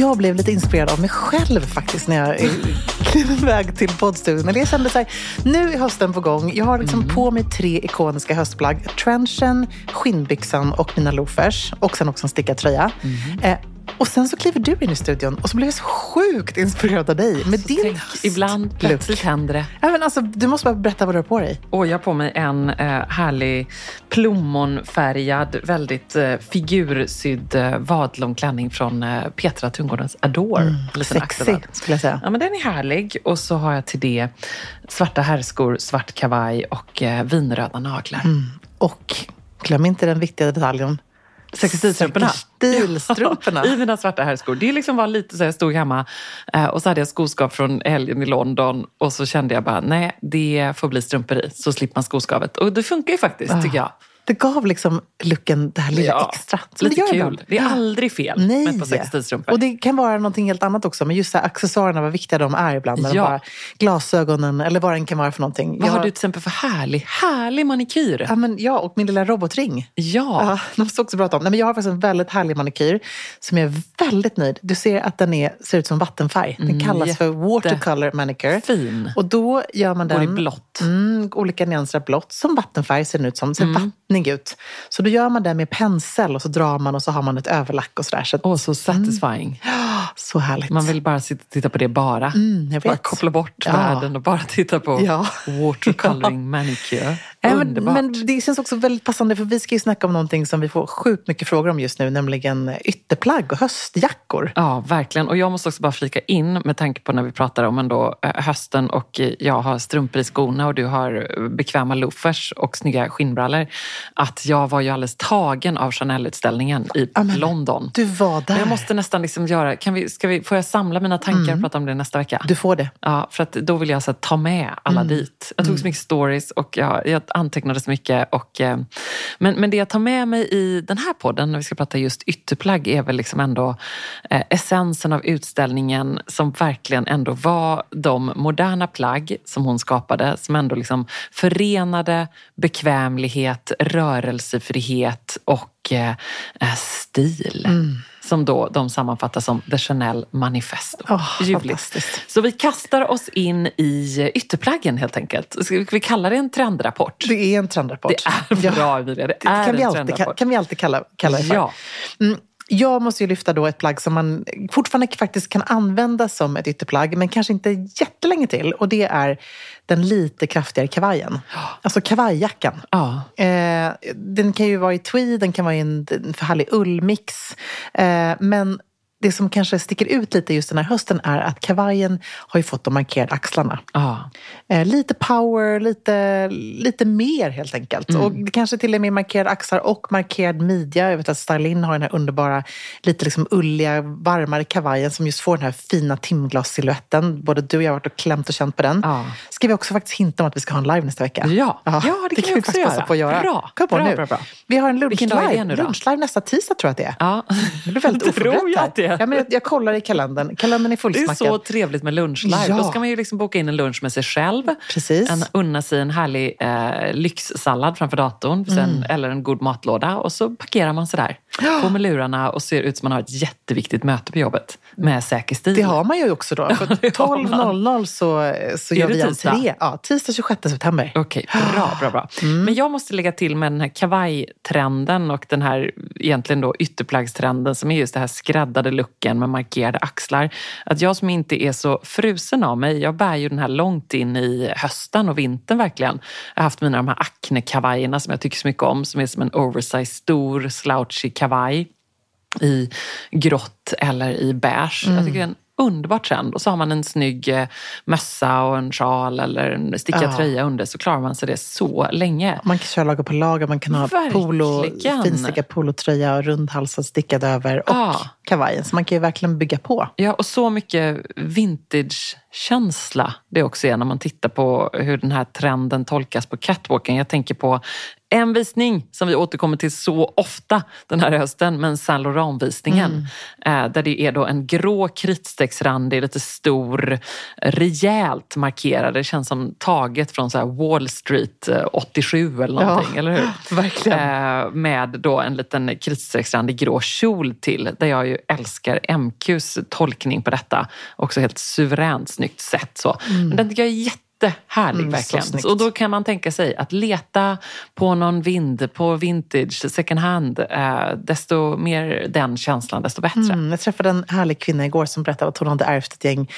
Jag blev lite inspirerad av mig själv faktiskt när jag klev iväg till poddstudion. Eller jag kände så här, nu är hösten på gång. Jag har liksom på mig tre ikoniska höstplagg. Trenchen, skinnbyxan och mina loafers. Och sen också en stickad tröja. Eh, och sen så kliver du in i studion och så blev jag så sjukt inspirerad av dig med din Tänk, ibland plötsligt händer det. Ja, men alltså, du måste bara berätta vad du har på dig. Och jag har på mig en eh, härlig plommonfärgad, väldigt eh, figursydd eh, vadlång klänning från eh, Petra Tungårdens Adore. En liten Sexy, skulle jag säga. Ja, men den är härlig. Och så har jag till det svarta herrskor, svart kavaj och eh, vinröda naglar. Och glöm inte den viktiga detaljen. Sextilstrumporna. Stilstrumporna. I mina svarta herrskor. Det liksom var lite så jag stod hemma eh, och så hade jag skoskav från helgen i London och så kände jag bara, nej, det får bli strumpor i så slipper man skoskavet. Och det funkar ju faktiskt, tycker jag. Det gav liksom looken det här lilla Ja, extra. som lite det kul. Det är aldrig fel Nej. med ett par sextilstrumpor. Och det kan vara någonting helt annat också. Men just så här, accessoarerna, vad viktiga de är ibland. Ja. bara glasögonen eller vad den kan vara för någonting. Vad Jag- har du till exempel för härlig, härlig manikyr? Ja, men, ja, och min lilla robotring. Ja. Ja, det måste också prata om. Nej, men jag har faktiskt en väldigt härlig manikyr som jag är väldigt nöjd. Du ser att den är, ser ut som vattenfärg. Den kallas för watercolor manicure. Mm, Fin. Och då gör man Går den... i blått. Mm, olika nyanser av blått. Som vattenfärg ser den ut som. Ser Mm. Vattnig ut. Så då gör man den med pensel och så drar man och så har man ett överlack och sådär. Så, att- Åh, så satisfying. så härligt. Man vill bara sitta, titta på det bara. Mm, jag bara koppla bort Ja. världen och bara titta på Ja. watercoloring manicure. Ja, men, Underbart. men det känns också väldigt passande för vi ska ju snacka om någonting som vi får sjukt mycket frågor om just nu, nämligen ytterplagg och höstjackor. Ja, verkligen. Och jag måste också bara flika in med tanke på när vi pratar om ändå eh, hösten och eh, jag har strumpor i skorna och du har eh, bekväma loafers och snygga skinnbrallor. Att jag var ju alldeles tagen av Chanel-utställningen i Ja, men London. Du var där. Men Jag måste nästan liksom göra, kan vi, ska vi, får jag samla mina tankar och prata om det nästa vecka? Mm. Du får det. Ja, för att då vill jag så ta med alla Mm. dit. Jag tog så mycket stories och jag, jag antecknade så mycket. Och, eh, men, men det jag tar med mig i den här podden när vi ska prata just ytterplagg är väl liksom ändå eh, essensen av utställningen som verkligen ändå var de moderna plagg som hon skapade som ändå liksom förenade bekvämlighet, rörelsefrihet och eh, eh stil. Mm. Som då de sammanfattar som The Chanel Manifesto. Åh, Ljuvligt. Så vi kastar oss in i ytterplaggen helt enkelt. Ska vi kalla det en trendrapport? Det är en trendrapport. Det är bra Emilia, det Det är kan, vi alltid, kan, trendrapport. kan vi alltid kalla, kalla det för. Ja. Mm, jag måste ju lyfta då ett plagg som man fortfarande faktiskt kan använda som ett ytterplagg, men kanske inte jättelänge till. Och det är den lite kraftigare kavajen. Alltså kavajjackan. Ja. Eh, den kan ju vara i tweed, den kan vara i en, en härlig ullmix. Eh, men det som kanske sticker ut lite just den här hösten är att kavajen har ju fått de markerade axlarna. Ja. Eh, lite power, lite, lite mer helt enkelt. Och det kanske till och med markerade axlar och markerad midja. Jag vet att Stylin har den här underbara, lite liksom ulliga, varmare kavajen som just får den här fina timglassilhuetten. Både du och jag har varit och klämt och känt på den. Ja. Ska vi också faktiskt hinta om att vi ska ha en live nästa vecka? Ja. Ja, det kan vi också göra. på att göra. Bra. Kom på Bra, nu. bra, bra. Vi har en är det lunchlive. Lunchlive nästa tisdag tror jag att det är. Ja. Jag blir väldigt Tror det. Ja, men jag, jag kollar i kalendern. Kalendern är Det är fullsmackad. så trevligt med lunchlive. Ja. Då ska man ju liksom boka in en lunch med sig själv. Precis. En, unna sig en härlig eh, lyxsallad framför datorn. Sen, Mm. Eller en god matlåda. Och så parkerar man sådär. På med lurarna och ser ut som man har ett jätteviktigt möte på jobbet. Med säker stil. Det har man ju också då. För det har man. 12.00 så, så gör vi tisdag? entré. Ja, tisdag 26 september. Okej, bra, bra, bra. Mm. Men jag måste lägga till med den här kavajtrenden och den här egentligen då ytterplaggstrenden som är just det här skräddade looken med markerade axlar. Att jag som inte är så frusen av mig, jag bär ju den här långt in i hösten och vintern verkligen. Jag har haft mina de här Acne-kavajerna som jag tycker så mycket om, som är som en oversized stor slouchy kavaj i grått eller i beige. Mm. Jag tycker det är en underbar trend. Och så har man en snygg eh, mössa och en sjal eller en stickad Ja. tröja under så klarar man sig det så länge. Man kan köra lager på lager, man kan ha polo, finstickad polotröja och rundhalsad stickad över och Ja. kavajen. Så man kan ju verkligen bygga på. Ja, och så mycket vintage-känsla det också är när man tittar på hur den här trenden tolkas på catwalken. Jag tänker på en visning som vi återkommer till så ofta den här hösten, men Saint Laurent-visningen. Eh, där det är då en grå kritstrecksrand, det är lite stor, rejält markerad. Det känns som taget från så Wall Street eh, 87 eller någonting, Ja, eller hur? verkligen. Eh, med då en liten kritstrecksrandig grå kjol till, där jag ju älskar MQs tolkning på detta. Också helt suveränt snyggt sätt. Så. Men den tycker jag är jättehärlig Mm, verkligen. och då kan man tänka sig att leta på någon vind, på vintage, second hand. Eh, desto mer den känslan, desto bättre. Mm, jag träffade en härlig kvinna igår som berättade att hon hade ärvt ett gäng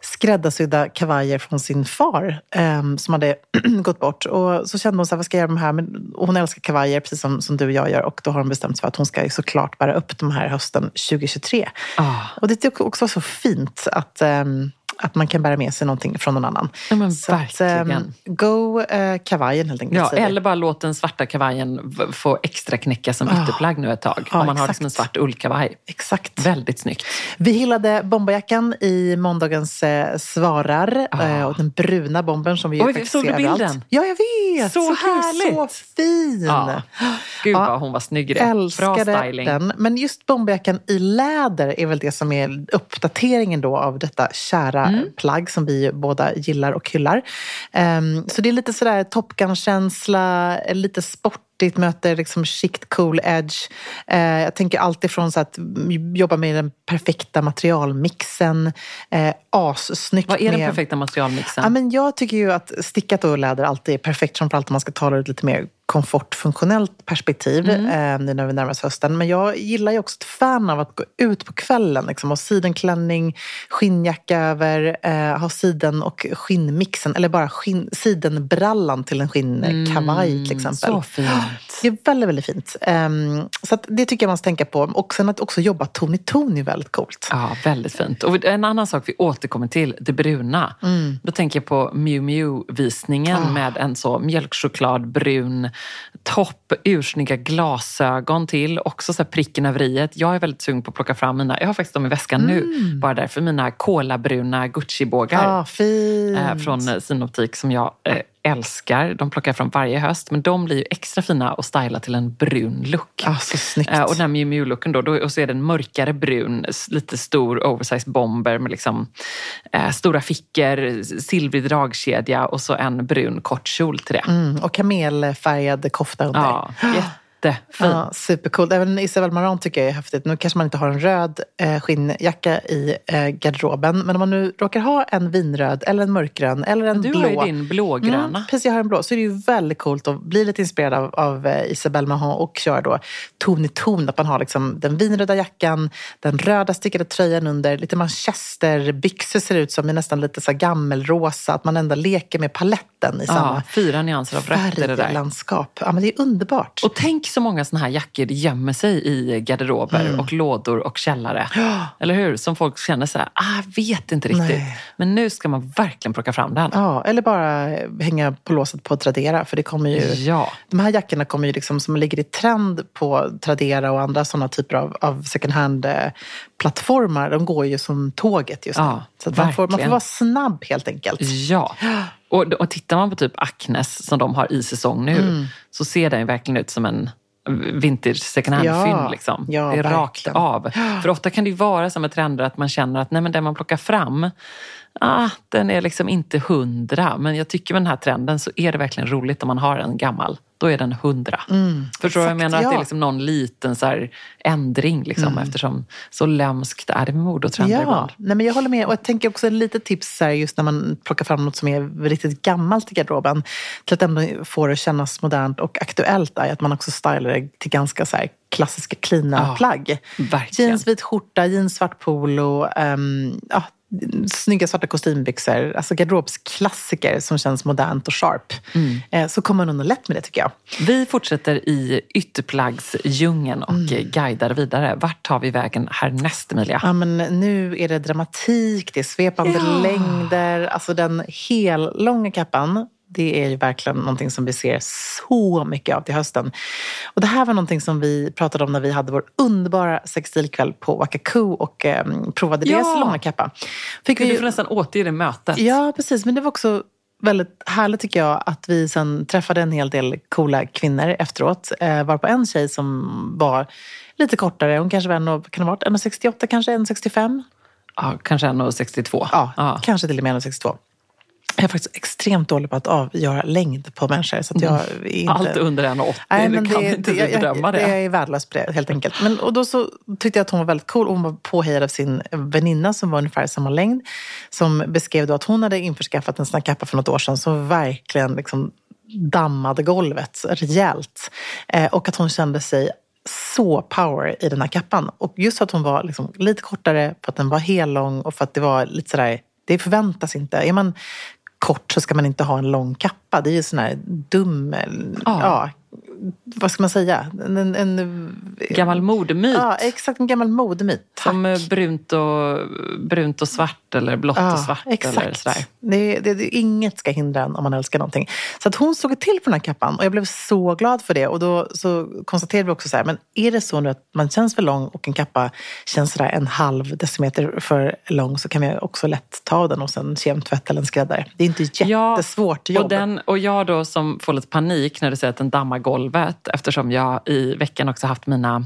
skräddarsydda kavajer från sin far em, som hade gått bort. Och så kände hon så här, vad ska jag göra med de här? Men och hon älskar kavajer precis som, som du och jag gör och då har hon bestämt sig för att hon ska såklart bära upp de här hösten 2023. Ah. Och det tycker också var så fint att em, att man kan bära med sig någonting från någon annan. Ja, men så att, em, verkligen. go eh, kavajen helt enkelt. Ja, eller bara låt den svarta kavajen få extra knäcka som Ah. ytterplagg nu ett tag. Ja, om man har det exakt. som en svart ullkavaj. Exakt. Väldigt snyggt. Vi hyllade bomberjackan i måndagens eh, svarar. Eh, och den bruna bomben som vi. Oj, faktiskt såg ser du överallt. bilden? Ja, jag vet! Så kul, härligt! Så fin! Ja. Gud Ja, vad hon var snygg i det. Bra styling. den. Men just bomberjackan i läder är väl det som är uppdateringen då av detta kära Mm. plagg som vi båda gillar och hyllar. Ehm, så det är lite sådär Top Gun-känsla, lite sportigt möter liksom chict cool edge. Eh, jag tänker alltid från så att jobba med den perfekta materialmixen. Eh, assnyggt Vad är den med... perfekta materialmixen? Ja, men jag tycker ju att stickat och läder alltid är perfekt, framförallt om man ska tala ett lite mer komfortfunktionellt perspektiv Mm. eh, nu när vi närmar oss hösten. Men jag gillar ju också ett fan av att gå ut på kvällen liksom, ha sidenklänning, skinnjacka över, eh, ha siden och skinnmixen eller bara skinn, sidenbrallan till en skinnkavaj till exempel. Mm, Så fint. Det är väldigt, väldigt fint. Ehm, så det tycker jag man ska tänka på. Och sen att också jobba ton i ton är väldigt coolt. Ja, väldigt fint. Och en annan sak vi återkommer till, det bruna. Mm. Då tänker jag på Miu Miu-visningen Ah. med en så mjölkchokladbrun topp, ursnygga glasögon till, också så pricken över iet. Jag är väldigt sugen på att plocka fram mina, jag har faktiskt dem i väskan nu, bara därför, mina kolabruna Gucci-bågar. Ah, eh, från Synoptik som jag eh, älskar. De plockar fram varje höst, men de blir ju extra fina och styla till en brun look. Ja, så snyggt. Eh, och den här Miu Miu-looken då, då, och så är den mörkare brun, lite stor oversized bomber med liksom, eh, stora fickor, silvrig dragkedja och så en brun kort kjol till det. Mm, och kamelfärgad kofta under. Ja, jättefin. Ja, supercoolt. Även Isabel Marant tycker jag är häftigt. Nu kanske man inte har en röd eh, skinnjacka i eh, garderoben. Men om man nu råkar ha en vinröd eller en mörkgrön eller en Du blå. har ju din blågröna. Mm, precis, jag har en blå. Så är det ju väldigt coolt att bli lite inspirerad av, av eh, Isabelle Marant och köra då ton i ton. Att man har liksom den vinröda jackan, den röda stickade tröjan under, lite manchesterbyxor ser ut som, är nästan lite så gammelrosa. Att man ändå leker med paletten i Ja, samma fyra nyanser av rött färglandskap. Ja, men det är underbart. Och tänk så många såna här jackor gömmer sig i garderober Mm. och lådor och källare. Eller hur? Som folk känner så här, ah, vet inte riktigt. Nej. Men nu ska man verkligen plocka fram den. Ja, eller bara hänga på låset på Tradera. För det kommer ju, Ja. De här jackorna kommer ju liksom, som ligger i trend på Tradera och andra sådana typer av, av second hand-plattformar. De går ju som tåget just nu. Ja, så man, får, man får vara snabb helt enkelt. Ja. Och, och tittar man på typ Acnes som de har i säsong nu Mm. så ser den verkligen ut som en vintage second hand-fynd. Ja, liksom. ja, det är rakt verkligen. av. För ofta kan det ju vara som med trender att man känner att nej, men den man plockar fram, ah, den är liksom inte hundra. Men jag tycker med den här trenden så är det verkligen roligt om man har en gammal. Då är den hundra. Förstår du vad jag menar? Att det ja. är liksom någon liten så här ändring liksom, eftersom så lömskt är det med mode och trender Ja, ibland. nej men jag håller med. Och jag tänker också ett litet tips så här, just när man plockar fram något som är riktigt gammalt i garderoben. Till att ändå få det att kännas modernt och aktuellt är att man också stylar det till ganska så här klassiska, cleana Ja, plagg. verkligen. Jeans, vit skjorta, jeans, svart polo. ehm, ja, snygga svarta kostymbyxor, alltså garderobsklassiker som känns modernt och sharp. Mm. Eh, så kommer man undan lätt med det tycker jag. Vi fortsätter i ytterplaggsdjungeln och Mm. guidar vidare. Vart tar vi vägen härnäst, Emilia? Ja, men nu är det dramatik, det är svepande Ja. längder. Alltså den hellånga kappan, det är ju verkligen någonting som vi ser så mycket av till hösten. Och det här var någonting som vi pratade om när vi hade vår underbara textilkväll på Wakaku och eh, provade Ja. deras långa kappa. Fick vi du får nästan återge det mötet. Ja, precis. Men det var också väldigt härligt tycker jag att vi sen träffade en hel del coola kvinnor efteråt. Eh, var på en tjej som var lite kortare. Hon kanske var en, kan ha varit 1,68 kanske, 1,65. Ja, kanske 1,62. Ja, Ja. kanske till och med 1,62. Jag är faktiskt extremt dålig på att avgöra längd på människor. Så att jag är inte... Allt under 1,80. Nej, det kan det, inte jag, bedöma det. jag, är värdelös på det helt enkelt. Men, och då så tyckte jag att hon var väldigt cool. Hon var påhejad av sin väninna som var ungefär samma längd. Som beskrev då att hon hade införskaffat en sån här kappa för något år sedan som verkligen liksom dammade golvet rejält. Eh, och att hon kände sig så power i den här kappan. Och just att hon var liksom lite kortare, för att den var hellång och för att det var lite sådär, det förväntas inte. Är man kort så ska man inte ha en lång kappa. Det är ju sån här dum, Ja. ja, vad ska man säga? En, en, en, Gammal modemyt. Ja, exakt. En gammal modemyt. Tack. Som eh, brunt och, brunt och svart eller blått och svart. Eller exakt. sådär. Det, det, det, inget ska hindra en om man älskar någonting. Så att hon såg till på den här kappan och jag blev så glad för det. Och då så konstaterade vi också så här, men är det så nu att man känns för lång och en kappa känns sådär en halv decimeter för lång så kan vi också lätt ta den och sen kemtvätta eller en skräddare. Det är inte jättesvårt jobb. Och, den, och jag då som får lite panik när du säger att den dammar golvet eftersom jag i veckan också haft mina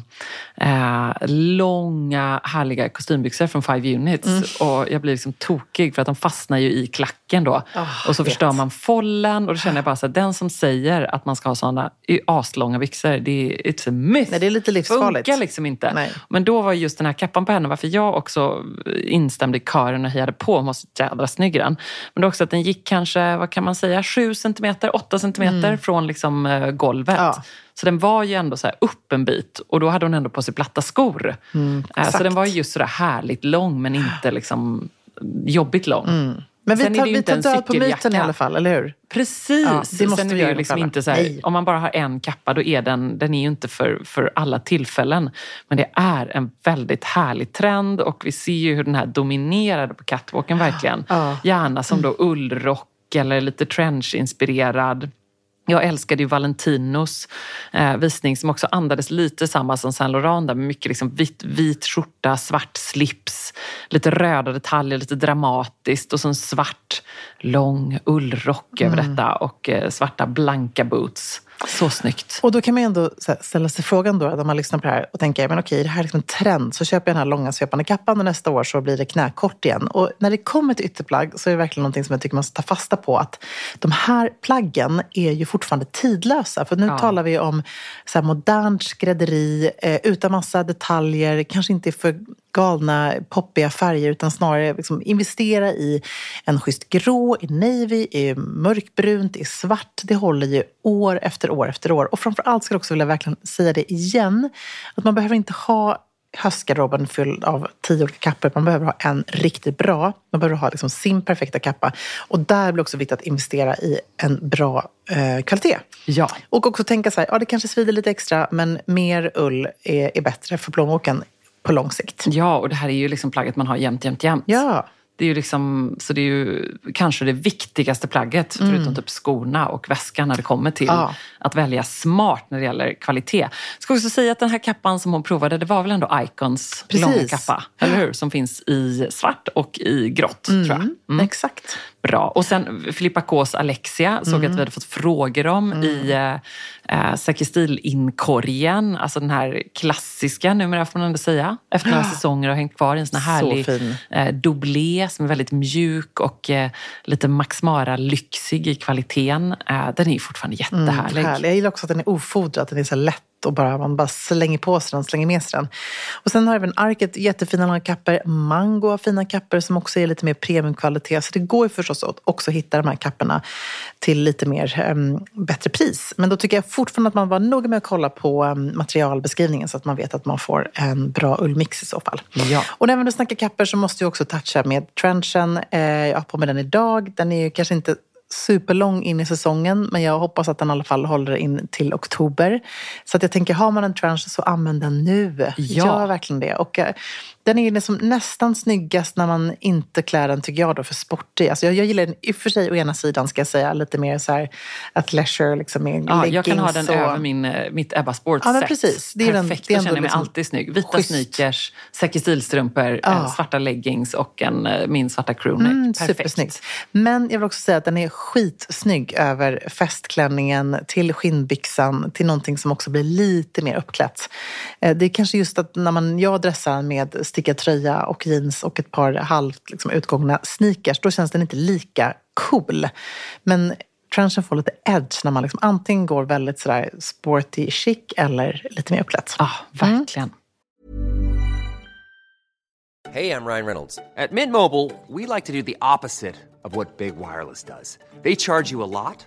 eh, långa härliga kostymbyxor från Five Units Mm. och jag blir liksom tokig för att de fastnar ju i klacken då. Ah, och så vet. förstör man follen och då känner jag bara så att den som säger att man ska ha sådana aslånga byxor, det är it's a myth. Nej, det är lite livsfarligt. Funkar liksom inte. Nej. Men då var just den här kappan på henne, varför jag också instämde i kören och hejade på, hon var så jädra snygg den. Men det också att den gick kanske, vad kan man säga, 7 centimeter, 8 centimeter från liksom eh, golvet. Mm. Ja. Så den var ju ändå så här upp en bit och då hade hon ändå på sig platta skor. Eh, så Mm, den var ju just sådär härligt lång men inte liksom jobbigt lång. men vi Sen tar, vi inte tar död på myten i alla fall, eller hur? Precis! Ja, det måste Sen är vi det liksom inte så här, om man bara har en kappa då är den, den är ju inte för, för alla tillfällen. Men det är en väldigt härlig trend och vi ser ju hur den här dominerade på catwalken verkligen. Ja. Gärna som då ullrock eller lite trench-inspirerad. Jag älskade ju Valentinos eh, visning som också andades lite samma som Saint Laurent där med mycket liksom vit, vit skjorta, svart slips, lite röda detaljer, lite dramatiskt och så en svart lång ullrock över detta och eh, svarta blanka boots. Så snyggt. Och då kan man ju ändå ställa sig frågan då, när man lyssnar på det här och tänker, men okej, det här är liksom en trend. Så köper jag den här långa svepande kappan och nästa år så blir det knäkort igen. Och när det kommer till ytterplagg så är det verkligen någonting som jag tycker man ska ta fasta på. Att de här plaggen är ju fortfarande tidlösa. För nu Ja. talar vi om så modernt skrädderi eh, utan massa detaljer, kanske inte för galna poppiga färger utan snarare liksom investera i en schysst grå, i navy, i mörkbrunt, i svart. Det håller ju år efter år efter år. Och framför allt skulle jag också vilja verkligen säga det igen, att man behöver inte ha höstgarderoben fylld av tio olika kappor. Man behöver ha en riktigt bra. Man behöver ha liksom sin perfekta kappa. Och där blir det också viktigt att investera i en bra eh, kvalitet. Ja. Och också tänka så här, ja det kanske svider lite extra men mer ull är, är bättre för plånboken på lång sikt. ja, och det här är ju liksom plagget man har jämt, jämt, jämt. Ja, Det är ju liksom, så det är ju kanske det viktigaste plagget, förutom typ skorna och väskan när det kommer till Mm. Ja. Att välja smart när det gäller kvalitet. Ska också säga att den här kappan som hon provade, det var väl ändå Icons Precis. långa kappa, eller hur? Som finns i svart och i grått, tror jag. Mm. exakt. Bra. Och sen Filippa Ks Alexia såg Mm. att vi hade fått frågor om i eh, eh, Säker stil-inkorgen. Alltså den här klassiska, numera får man ändå säga, efter några säsonger har hängt kvar i en sån här Så härlig fin. eh, doublé som är väldigt mjuk och eh, lite Max Mara-lyxig i kvaliteten. Eh, den är fortfarande jättehärlig. Mm, Härlig. Jag gillar också att den är ofodrad, att den är så lätt och bara, man bara slänger på sig den, slänger med sig den. Och sen har även Arket jättefina långa kapper. Mango har fina kapper som också är lite mer premiumkvalitet. Så det går ju förstås att också hitta de här kapperna till lite mer um, bättre pris. Men då tycker jag fortfarande att man var noga med att kolla på um, materialbeskrivningen så att man vet att man får en bra ullmix i så fall. Ja. Och när vi snackar kapper så måste jag också toucha med trenchen. Eh, jag har på mig den idag. Den är ju kanske inte superlång in i säsongen men jag hoppas att den i alla fall håller in till oktober. Så att jag tänker, har man en trench så använd den nu. Ja. Gör verkligen det. Och, eh, den är liksom nästan snyggast när man inte klär den, tycker jag, då, för sportig. Alltså jag, jag gillar den i och för sig å ena sidan, ska jag säga, lite mer så här athleisure, liksom med Ja, jag kan ha den och... över min, eh, mitt Ebba Sports Ja, men precis. Det är den- Perfekt, det är då ändå känner jag mig liksom alltid snygg. Vita schysst. sneakers, Säker stilstrumpor, Ja. eh, svarta leggings och en, eh, min svarta crewneck. Mm, Perfekt. supersnyggt. Men jag vill också säga att den är skitsnygg över festklänningen, till skinnbyxan, till någonting som också blir lite mer uppklätt. Eh, Det är kanske just att när man, jag dressar med stickad tröja och jeans och ett par halvt liksom, utgångna sneakers, då känns den inte lika cool. Men trenchen får lite edge när man liksom antingen går väldigt sådär sporty chic eller lite mer uppklätt. Ja, verkligen. Hey, I'm Ryan Reynolds. At Mint Mobile, we like to do the opposite of what Big Wireless does. They charge you a lot,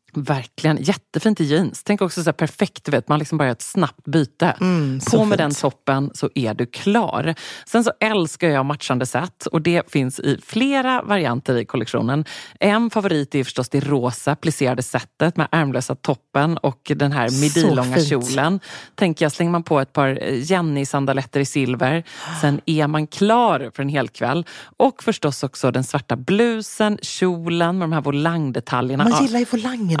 Verkligen. Jättefint i jeans. Tänk också så här perfekt, vet, man liksom bara gör ett snabbt byte. så På med fint. den toppen så är du klar. Sen så älskar jag matchande set och det finns i flera varianter i kollektionen. En favorit är förstås det rosa plisserade setet med ärmlösa toppen och den här midilånga kjolen. Tänker jag, slänger man på ett par Jenny-sandaletter i silver, sen är man klar för en hel kväll. Och förstås också den svarta blusen, kjolen med de här volangdetaljerna. Man gillar ju volangerna.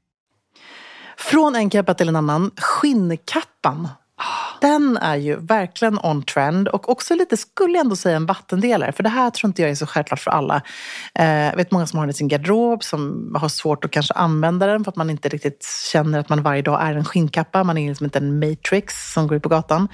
Från en kappa till en annan, skinnkappan. Den är ju verkligen on trend och också lite, skulle jag ändå säga, en vattendelare. För det här tror inte jag är så självklart för alla. Jag vet många som har den i sin garderob som har svårt att kanske använda den för att man inte riktigt känner att man varje dag är en skinnkappa. Man är liksom inte en matrix som går ut på gatan.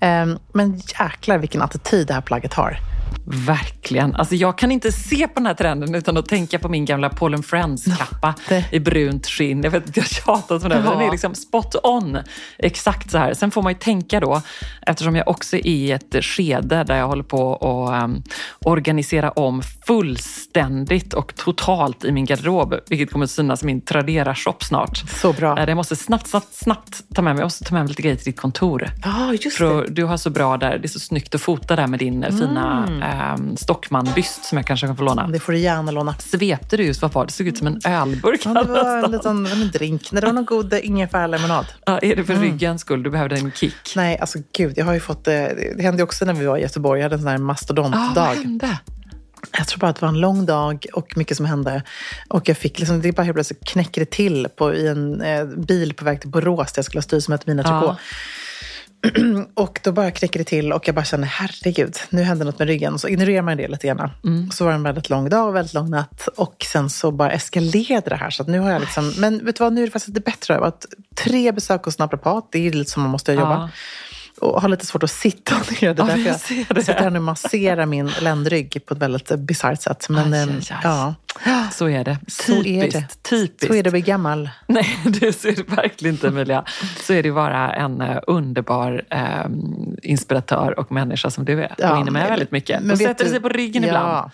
Eh, men jäklar vilken attityd det här plagget har. Verkligen. Alltså jag kan inte se på den här trenden utan att tänka på min gamla Paul Friends-kappa i brunt skinn. Jag vet att jag tjatat om den, men den är liksom spot on. Exakt så här. Sen får man ju tänka då, eftersom jag också är i ett skede där jag håller på att um, organisera om fullständigt och totalt i min garderob, vilket kommer att synas i min Tradera-shop snart. Så bra. Eh, Jag måste snabbt, snabbt, snabbt ta med mig, jag måste ta med mig lite grejer till ditt kontor. Ja, just För du har så bra där, det är så snyggt att fota där med din eh, fina eh, Stockman-byst som jag kanske kan få låna. Det får du gärna låna. Svepte du just, vad var det? Det såg ut som en ölburk. Ja, det var en liten det en drink. Nej, det var någon god ingefärlemonad. Ja, är det för ryggens skull? Du behövde en kick? Nej, alltså gud, jag har ju fått... eh, Det hände också när vi var i Göteborg. Jag hade en sån här Ah, mastodontdag. vad hände? Jag tror bara att det var en lång dag och mycket som hände. Och jag fick liksom, det bara helt plötsligt knäckte till på, i en eh, bil på väg till Borås där jag skulle ha styrelsemöte med mina Ja. Och då bara knäckte det till och jag bara kände, herregud, nu händer något med ryggen. Så ignorerar man det lite grann. Mm. Så var det en väldigt lång dag och väldigt lång natt. Och sen så bara eskalerade det här. Så nu har jag liksom, men vet du vad, nu är det faktiskt lite bättre. Jag har varit tre besök hos naprapat, det är lite som man måste jobba. Ja. Och har lite svårt att sitta ner. Det är Ja, därför jag jag det. sitter här nu och masserar min ländrygg på ett väldigt bisarrt sätt. Men Aj, eh, aj, aj. ja, Så är det. så är Typiskt. det. Typiskt. Så är det att bli gammal. Nej, det är det verkligen inte Emilia. Så är det vara en eh, underbar eh, inspiratör och människa som du är. Ja, och hinner med men- väldigt mycket. men och sätter du- sig på ryggen Ja, ibland.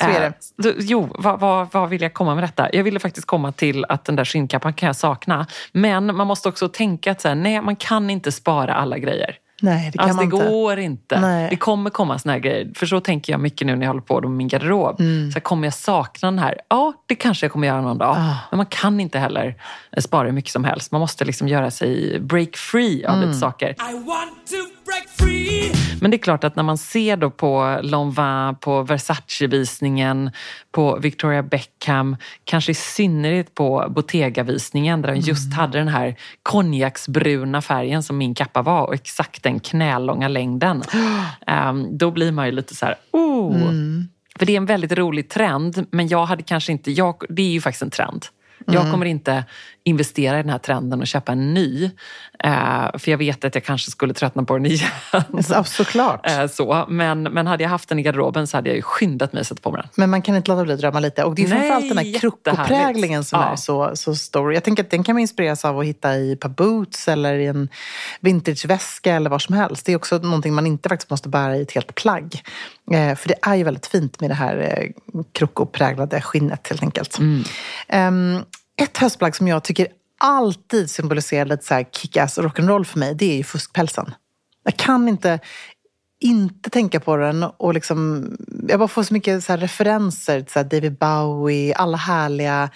så är det. Eh, jo, vad, vad, vad vill jag komma med detta? Jag ville faktiskt komma till att den där skinnkappan kan jag sakna. Men man måste också tänka att så här, nej, man kan inte spara alla grejer. Nej, det kan alltså, man det inte. går inte. Nej. Det kommer komma såna här grejer. För så tänker jag mycket nu när jag håller på med min garderob. Mm. Så här, kommer jag sakna den här? Ja, det kanske jag kommer göra någon dag. Ah. Men man kan inte heller eh, spara hur mycket som helst. Man måste liksom göra sig break free av Mm. lite saker. I want to. Men det är klart att när man ser då på Lanvin, på Versace-visningen, på Victoria Beckham, kanske i synnerhet på Bottega-visningen där de just hade den här konjaksbruna färgen som min kappa var och exakt den knälånga längden. Ehm, då blir man ju lite så här, oh. För det är en väldigt rolig trend, men jag hade kanske inte, jag, det är ju faktiskt en trend. Jag kommer inte investera i den här trenden och köpa en ny. Eh, för jag vet att jag kanske skulle tröttna på den igen. Ja, såklart. Eh, så. Men, men hade jag haft den i garderoben så hade jag ju skyndat mig att sätta på mig den. Men man kan inte låta bli att drömma lite. Och det är Nej, framförallt den här krokopräglingen som Ja. är så, så stor. Jag tänker att den kan man inspireras av att hitta i ett par boots eller i en vintageväska eller var som helst. Det är också någonting man inte faktiskt måste bära i ett helt plagg. Eh, för det är ju väldigt fint med det här eh, krokopräglade skinnet helt enkelt. Ehm, ett höstplagg som jag tycker alltid symboliserar lite så här kick-ass rock'n'roll för mig, det är ju fuskpälsen. Jag kan inte inte tänka på den och liksom, jag bara får så mycket så referenser till så David Bowie, alla härliga,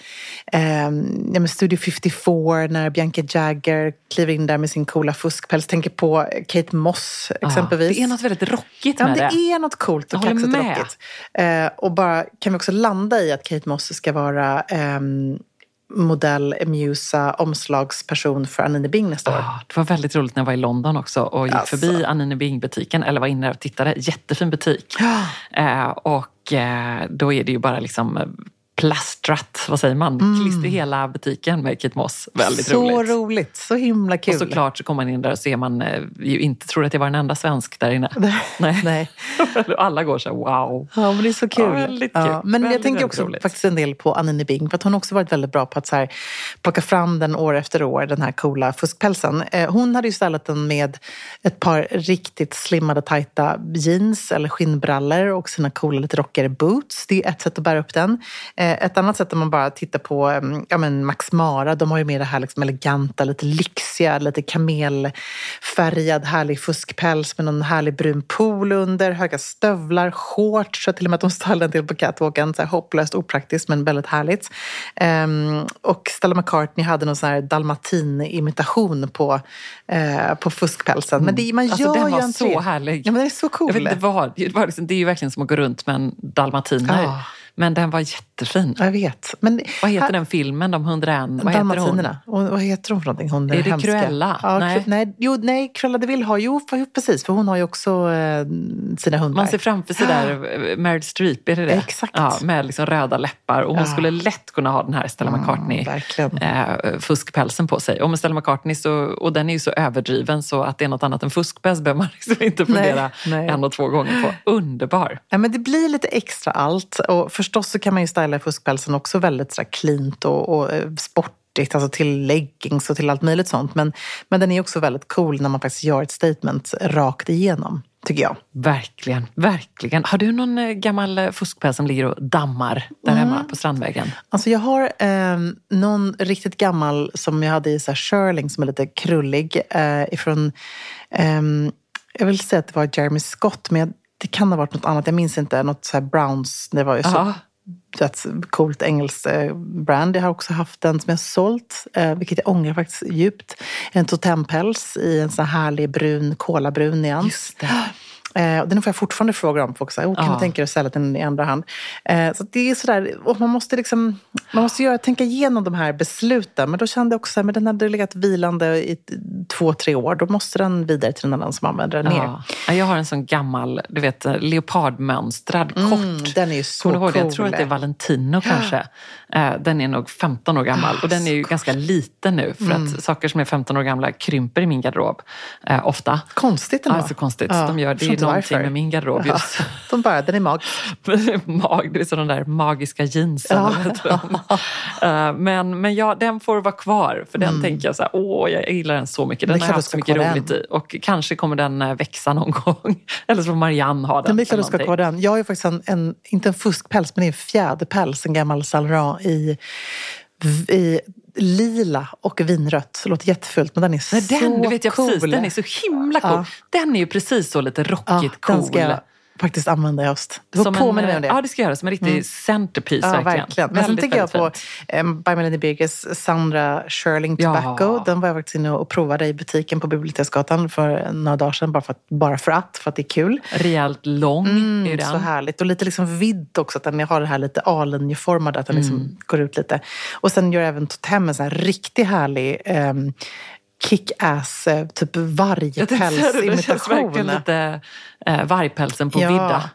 eh, ja, Studio 54 när Bianca Jagger kliver in där med sin coola fuskpäls. Tänker på Kate Moss exempelvis. Ja, det är något väldigt rockigt Ja, med det det. är något coolt och kaxigt och rockigt. Eh, och bara, kan vi också landa i att Kate Moss ska vara ehm, modell, musa, omslagsperson för Anine Bing nästa år. Ja, det var väldigt roligt när jag var i London också och gick Alltså. förbi Anine Bing-butiken, eller var inne och tittade. Jättefin butik. Eh, och eh, då är det ju bara liksom plastrat, vad säger man? Klister hela butiken med Kate Moss. Väldigt Mm. så roligt. roligt. Så himla kul. Och såklart så kommer man in där och ser man eh, ju inte tror att jag var den enda svensk där inne. Nej. Nej. Alla går så här, wow. Ja, men det är så kul. Ja, väldigt kul. Ja, men jag Väldigt, tänker väldigt också roligt. faktiskt en del på Anine Bing, för att hon har också varit väldigt bra på att så här, plocka fram den år efter år, den här coola fuskpälsen. Eh, hon hade ju ställt den med ett par riktigt slimmade, tajta jeans eller skinnbrallor och sina coola, lite rockigare boots. Det är ett sätt att bära upp den. Eh, ett annat sätt om man bara tittar på ja, men Max Mara, de har ju med det här liksom eleganta, lite lyxiga, lite kamelfärgad, härlig fuskpäls med någon härlig brun pool under, höga stövlar, shorts, så till och med att de stylade en del på catwalken. Så här hopplöst opraktiskt men väldigt härligt. Ehm, och Stella McCartney hade någon sån här dalmatin-imitation på, eh, på fuskpälsen. Men det, man Alltså, gör den ju var en så härlig. Ja, men den är så cool. Jag vet inte vad, det, var liksom, det är ju verkligen som att gå runt med en dalmatiner. Ja. Men den var jättefin. Jag vet. Men Vad heter här- den filmen, de 101? Vad heter hon? Och vad heter hon för någonting? Hon Är det hemska. Cruella? Ja, Nej. nej. nej. Jo, nej, Cruella de Vil har för- precis, för hon har ju också eh, sina hundar. Man ser framför sig där eh, Meryl Streep, är det det? Exakt. Ja, med liksom röda läppar. Och hon Ja. skulle lätt kunna ha den här Stella McCartney verkligen. eh, på sig. Och med Stella McCartney, så, och den är ju så överdriven så att det är något annat än fuskpäls behöver man liksom inte fundera nej. en och två gånger på. Underbar! Ja, men det blir lite extra allt. Och förstås så kan man ju styla fuskpälsen också väldigt så cleant och, och eh, sportigt, alltså till leggings och till allt möjligt sånt. Men, men den är också väldigt cool när man faktiskt gör ett statement rakt igenom, tycker jag. Verkligen, verkligen. Har du någon eh, gammal eh, fuskpäls som ligger och dammar där Mm. hemma på Strandvägen? Alltså jag har eh, någon riktigt gammal som jag hade i så här Shirling som är lite krullig. Eh, ifrån, ehm, jag vill säga att det var Jeremy Scott, men jag det kan ha varit något annat. Jag minns inte. Något så här Browns. Det var ju så coolt engelskt eh, brand. Jag har också haft den som jag sålt, eh, vilket jag ångrar faktiskt djupt. En totempäls i en sån här härlig brun, kolabrun nyans. Eh, och den får jag fortfarande frågor om. Folk säger, oh, kan Ja. du tänka dig att sälja den i andra hand? Eh, så det är sådär, och man måste, liksom, man måste göra, tänka igenom de här besluten. Men då kände jag också att den hade legat vilande i två, tre år. Då måste den vidare till någon annan som använder den. Ja. Ja, Jag har en sån gammal, du vet, leopardmönstrad, Mm, kort. den är ju så det? Jag cool. tror att det är Valentino kanske. Eh, Den är nog 15 år gammal och den är ju ganska liten nu för Mm. att saker som är 15 år gamla krymper i min garderob eh, ofta. Konstigt ändå. Ja, så konstigt. Ja, De gör, det inte någonting varför. med min garderob Ja. just. De bara, den är mag. Mag, det är sådana där magiska jeansen. Ja. Eh, Men, men ja, den får vara kvar. För den tänker jag så här, åh, jag gillar den så mycket. Mm. Den Det har jag haft så mycket roligt i. Och kanske kommer den eh, växa någon gång. Eller så får Marianne ha den. Men det är du ska ha den. Jag har ju faktiskt en, en, inte en fuskpäls, men en fjäderpäls. En gammal Saint i, i lila och vinrött. Det låter jättefult, men den är Nej, så den, det vet jag cool. precis. Den är så himla cool. Ja. Den är ju precis så lite Ja, rockigt cool. Den ska jag faktiskt använda i höst. Du får påminna mig om det. Ja, det ska jag göra. Som en riktig centerpiece. Ja, verkligen. verkligen. Men sen tänker jag på um, By Melanie Birgers Sandra Shirling Ja. Tobacco. Den var jag faktiskt inne och provade i butiken på Biblioteksgatan för några dagar sedan. Bara för att, bara för att, för att det är kul. Rejält lång är Mm, den. så härligt. Och lite liksom vidd också, att den har det här lite A-linjeformade, att den liksom Mm. går ut lite. Och sen gör även Totem en sån här riktigt härlig um, kick-ass, eh, typ säga det, känns verkligen vargpälsimitation. lite eh, vargpälsen på vidda.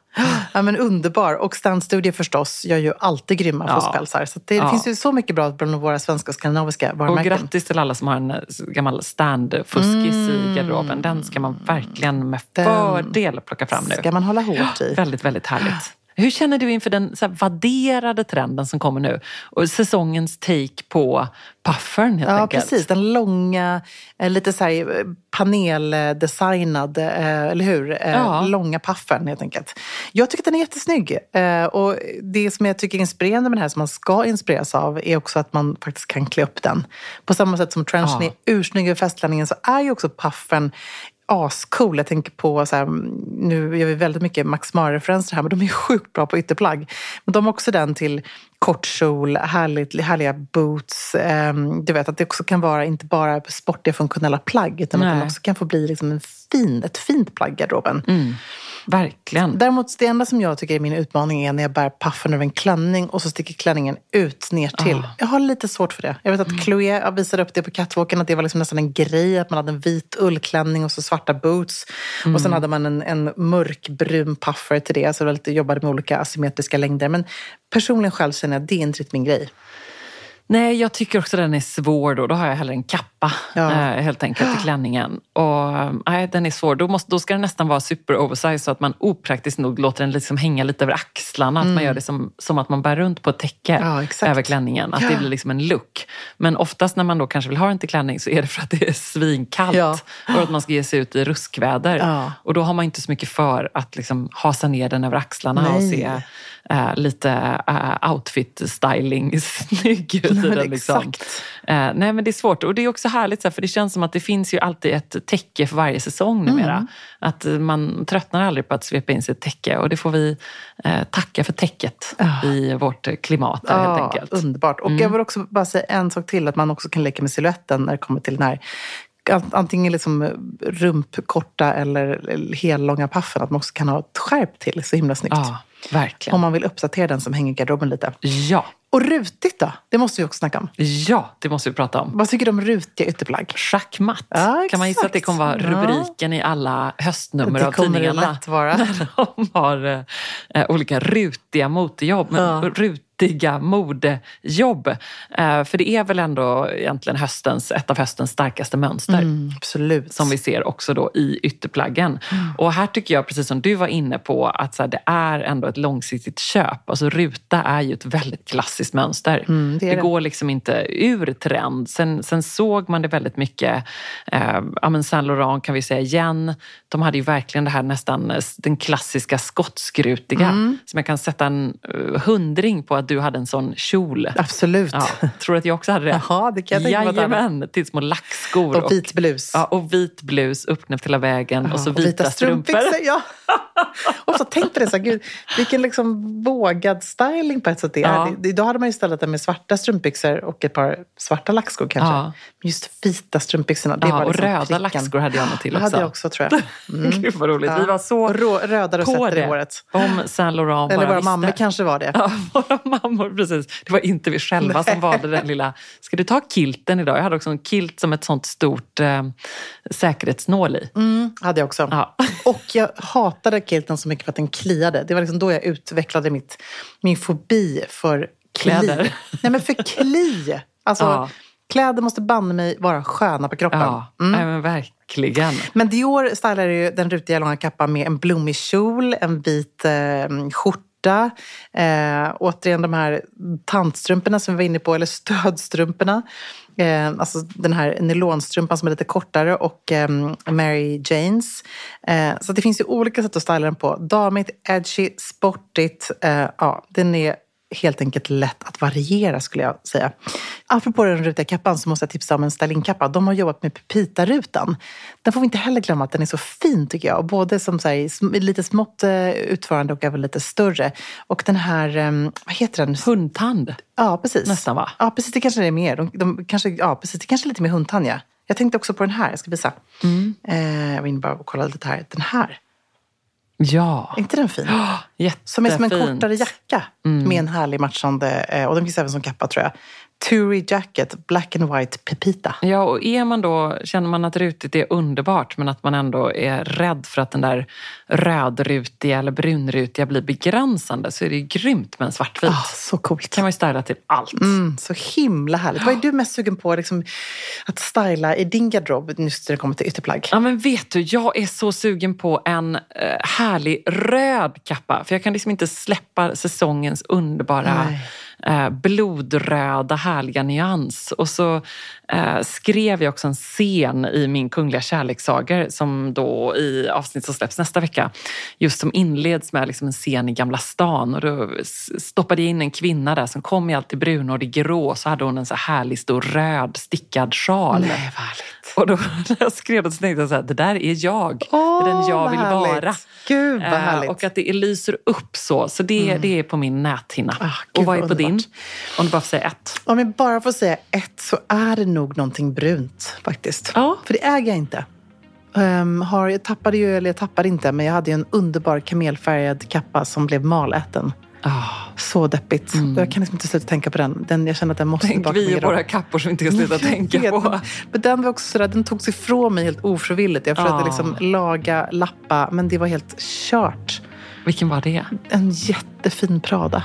Ja, men underbar. Och Stan Studio förstås gör ju alltid grymma Ja. fuskpälsar. Så det Ja. finns ju så mycket bra bland våra svenska och skandinaviska Och varumärken. grattis till alla som har en eh, gammal stand-fuskis i garderoben. Den ska man verkligen med Den fördel plocka fram nu. ska man hålla hårt i. Väldigt, väldigt härligt. Hur känner du inför den så här, vadderade trenden som kommer nu? Och säsongens take på puffern helt Ja, enkelt. precis. Den långa, eh, lite så här eh, paneldesignad, eh, eller hur? Ja. Långa puffen helt enkelt. Jag tycker att den är jättesnygg. Och det som jag tycker är inspirerande med den här, som man ska inspireras av, är också att man faktiskt kan klä upp den. På samma sätt som trenchen Ja. är ursnygg över festklänningen så är ju också puffen ascool. Jag tänker på, så här, nu gör vi väldigt mycket Max Mara-referenser här, men de är sjukt bra på ytterplagg. Men de har också den till kort kjol, härligt, härliga boots. Ehm, du vet att det också kan vara inte bara sportiga funktionella plagg, utan att Nej. den också kan få bli liksom en fin, ett fint plagg i garderoben. Verkligen. Däremot det enda som jag tycker är min utmaning är när jag bär puffen över en klänning och så sticker klänningen ut ner till. Ah. Jag har lite svårt för det. Jag vet att Mm. Chloé jag visade upp det på catwalken, att det var liksom nästan en grej att man hade en vit ullklänning och så svarta boots. Och Mm. sen hade man en, en mörkbrun puffer till det. Så lite, jobbade med olika asymmetriska längder. Men personligen själv känner jag att det är inte riktigt min grej. Nej, jag tycker också den är svår då. Då har jag hellre en kappa Ja. eh, helt enkelt i klänningen. Och nej, den är svår. Då, måste, då ska den nästan vara super oversized så att man opraktiskt nog låter den liksom hänga lite över axlarna. Att man gör det som, som att man bär runt på ett täcke Mm. Ja, över klänningen. Att det blir liksom en look. Men oftast när man då kanske vill ha den till klänning så är det för att det är svinkallt. Ja. Och att man ska ge sig ut i ruskväder. Ja. Och då har man inte så mycket för att liksom hasa ner den över axlarna och Nej. se eh, lite eh, outfit-styling snygg ut i den. Liksom. exakt. Eh, nej men det är svårt och det är också härligt så här, för det känns som att det finns ju alltid ett täcke för varje säsong numera. Mm. Att man tröttnar aldrig på att svepa in sig ett täcke och det får vi eh, tacka för täcket i vårt klimat här, helt enkelt. Mm. Underbart. Och jag vill också bara säga en sak till, att man också kan leka med siluetten när det kommer till den här antingen liksom rumpkorta eller hellånga puffen. Att man också kan ha ett skärp till. Så himla snyggt. Ja, verkligen. Om man vill uppdatera den som hänger i garderoben lite. Ja, Och rutigt då? Det måste vi också snacka om. ja, det måste vi prata om. Vad tycker du om rutiga ytterplagg? Schackmatt. Ja, kan man gissa att det kommer vara Ja. rubriken i alla höstnummer Det av kommer det tidningarna? lätt vara. När de har eh, olika rutiga motejobb. Men Ja. Rutiga modejobb. Eh, för det är väl ändå egentligen höstens, ett av höstens starkaste mönster. Mm, absolut. Som vi ser också då i ytterplaggen. Mm. Och här tycker jag, precis som du var inne på, att så här, det är ändå ett långsiktigt köp. Alltså ruta är ju ett väldigt klassiskt mönster. Mm, det det det. går liksom inte ur trend. Sen, sen såg man det väldigt mycket. Eh, ja, men Saint Laurent kan vi säga igen. De hade ju verkligen det här nästan eh, den klassiska skottskrutiga. Mm. Som jag kan sätta en uh, hundring på att du hade en sån kjol. Absolut. Ja, tror du att jag också hade det? Jaha, det kan jag tänka mig att. Jajamän, till små lackskor. Och vit blus. Ja, och vit blus uppknäppt hela vägen och så vita, strumpor. strumpbyxor. Ja. och så tänkte det så här, gud, vilken liksom vågad styling på ett sätt det är. Ja. Det- Idag hade man ju istället det med svarta strumpbyxor och ett par svarta lackskor kanske. Ja. Men just vita strumpbyxorna, det Ja, var och liksom röda pricken. lackskor hade jag nog till Det också. hade jag också tror jag. Mm. Gud vad roligt. Ja. Vi var så Och rå, röda rosetter i det. håret. Om Saint Laurent Eller bara våra visste. mammor kanske var det. Ja, våra mammor, precis. Det var inte vi själva som valde den lilla... Ska du ta kilten idag? Jag hade också en kilt som ett sånt stort eh, säkerhetsnål i. Mm, hade jag också. Ja. Och jag hatade kilten så mycket för att den kliade. Det var liksom då jag utvecklade mitt, min fobi för kli. Kläder. Nej men för kli. Alltså, Ja. kläder måste banne mig vara sköna på kroppen. Ja, Mm. nej, men verkligen. Men Dior stylade ju den rutiga långa kappan med en blommig kjol, en vit eh, skjorta. Eh, återigen de här tantstrumporna som vi var inne på, eller stödstrumporna. Eh, alltså den här nylonstrumpan som är lite kortare och eh, Mary Janes. Eh, så det finns ju olika sätt att styla den på. Damigt, edgy, sportigt. Eh, ja, den är helt enkelt lätt att variera skulle jag säga. Apropå den rutiga kappan så måste jag tipsa om en stylingkappa. De har jobbat med Pepita-rutan. Den får vi inte heller glömma att den är så fin tycker jag. Både som så här, lite smått eh, utförande och även lite större. Och den här, eh, vad heter den? Hundtand. Ja, precis. Nästan, va? Ja, precis. Det kanske är mer. De, de, kanske, ja, precis. Det kanske är lite mer hundtand, ja. Jag tänkte också på den här. Jag ska visa. Mm. Eh, jag var inne bara och kollade lite här. Den här. Ja, Är inte den fin? jättefint. Som är som en kortare jacka med en härlig matchande, eh, och den finns även som kappa tror jag. Turi Jacket, Black and White Pepita. Ja, och är man då, känner man att rutigt är underbart men att man ändå är rädd för att den där rödrutiga eller brunrutiga blir begränsande så är det ju grymt med en svartvit. Ah, så coolt. kan man ju styla till allt. Mm, så himla härligt. Vad är du mest sugen på liksom, att styla i din garderob just när det kommer till ytterplagg? Ja men vet du, jag är så sugen på en eh, härlig röd kappa. För jag kan liksom inte släppa säsongens underbara Nej. Eh, blodröda härliga nyans. Och så eh, skrev jag också en scen i min Kungliga kärlekssagor som då i avsnitt som släpps nästa vecka. Just som inleds med liksom en scen i Gamla stan och då stoppade jag in en kvinna där som kom i allt i brunådig grå så hade hon en så här härlig stor röd stickad sjal. Nej. Och då när jag skrev det så tänkte jag så här, det där är jag. Åh, det är den jag vill härligt. vara. Gud, vad Eh, härligt. Och att det lyser upp så. Så det, det är på min näthinna. Ah, gud, och vad är på din? underbart. Om du bara får säga ett. Om jag bara får säga ett så är det nog någonting brunt faktiskt. Ja. För det äger jag inte. Um, har, jag tappade ju, eller jag tappade inte, men jag hade ju en underbar kamelfärgad kappa som blev maläten. Ah, Så deppigt. Och Jag kan liksom inte sluta tänka på den. den jag känner att den måste tänk tillbaka vi och våra kappor som inte kan sluta tänka på. Men, den var också sådär, den togs ifrån mig helt ofrivilligt. Jag försökte Ah. liksom laga, lappa, men det var helt kört. Vilken var det? En jättefin Prada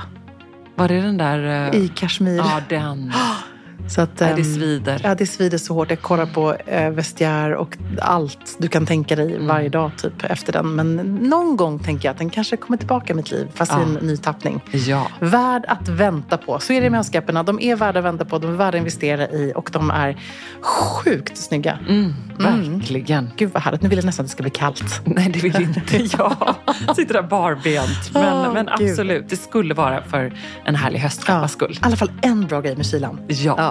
Var det den där... eh, i kashmir. Ja, den. Så att, Nej, det ehm, svider. Ja, det svider så hårt. Jag kollar på eh, vestiär och allt du kan tänka dig Mm. varje dag typ efter den. Men någon gång tänker jag att den kanske kommer tillbaka i mitt liv, fast i en ny tappning. Ja. Värd att vänta på. Så är det med höstskapporna. De är värda att vänta på, de är värda att investera i och de är sjukt snygga. Mm, verkligen. Gud vad härligt. Nu vill jag nästan att det ska bli kallt. Nej, det vill inte jag. Sitter där barbent. Men, Åh, men Gud. absolut, det skulle vara för en härlig höstkappas skull. I alla fall en bra grej med kylan. Ja, Ja.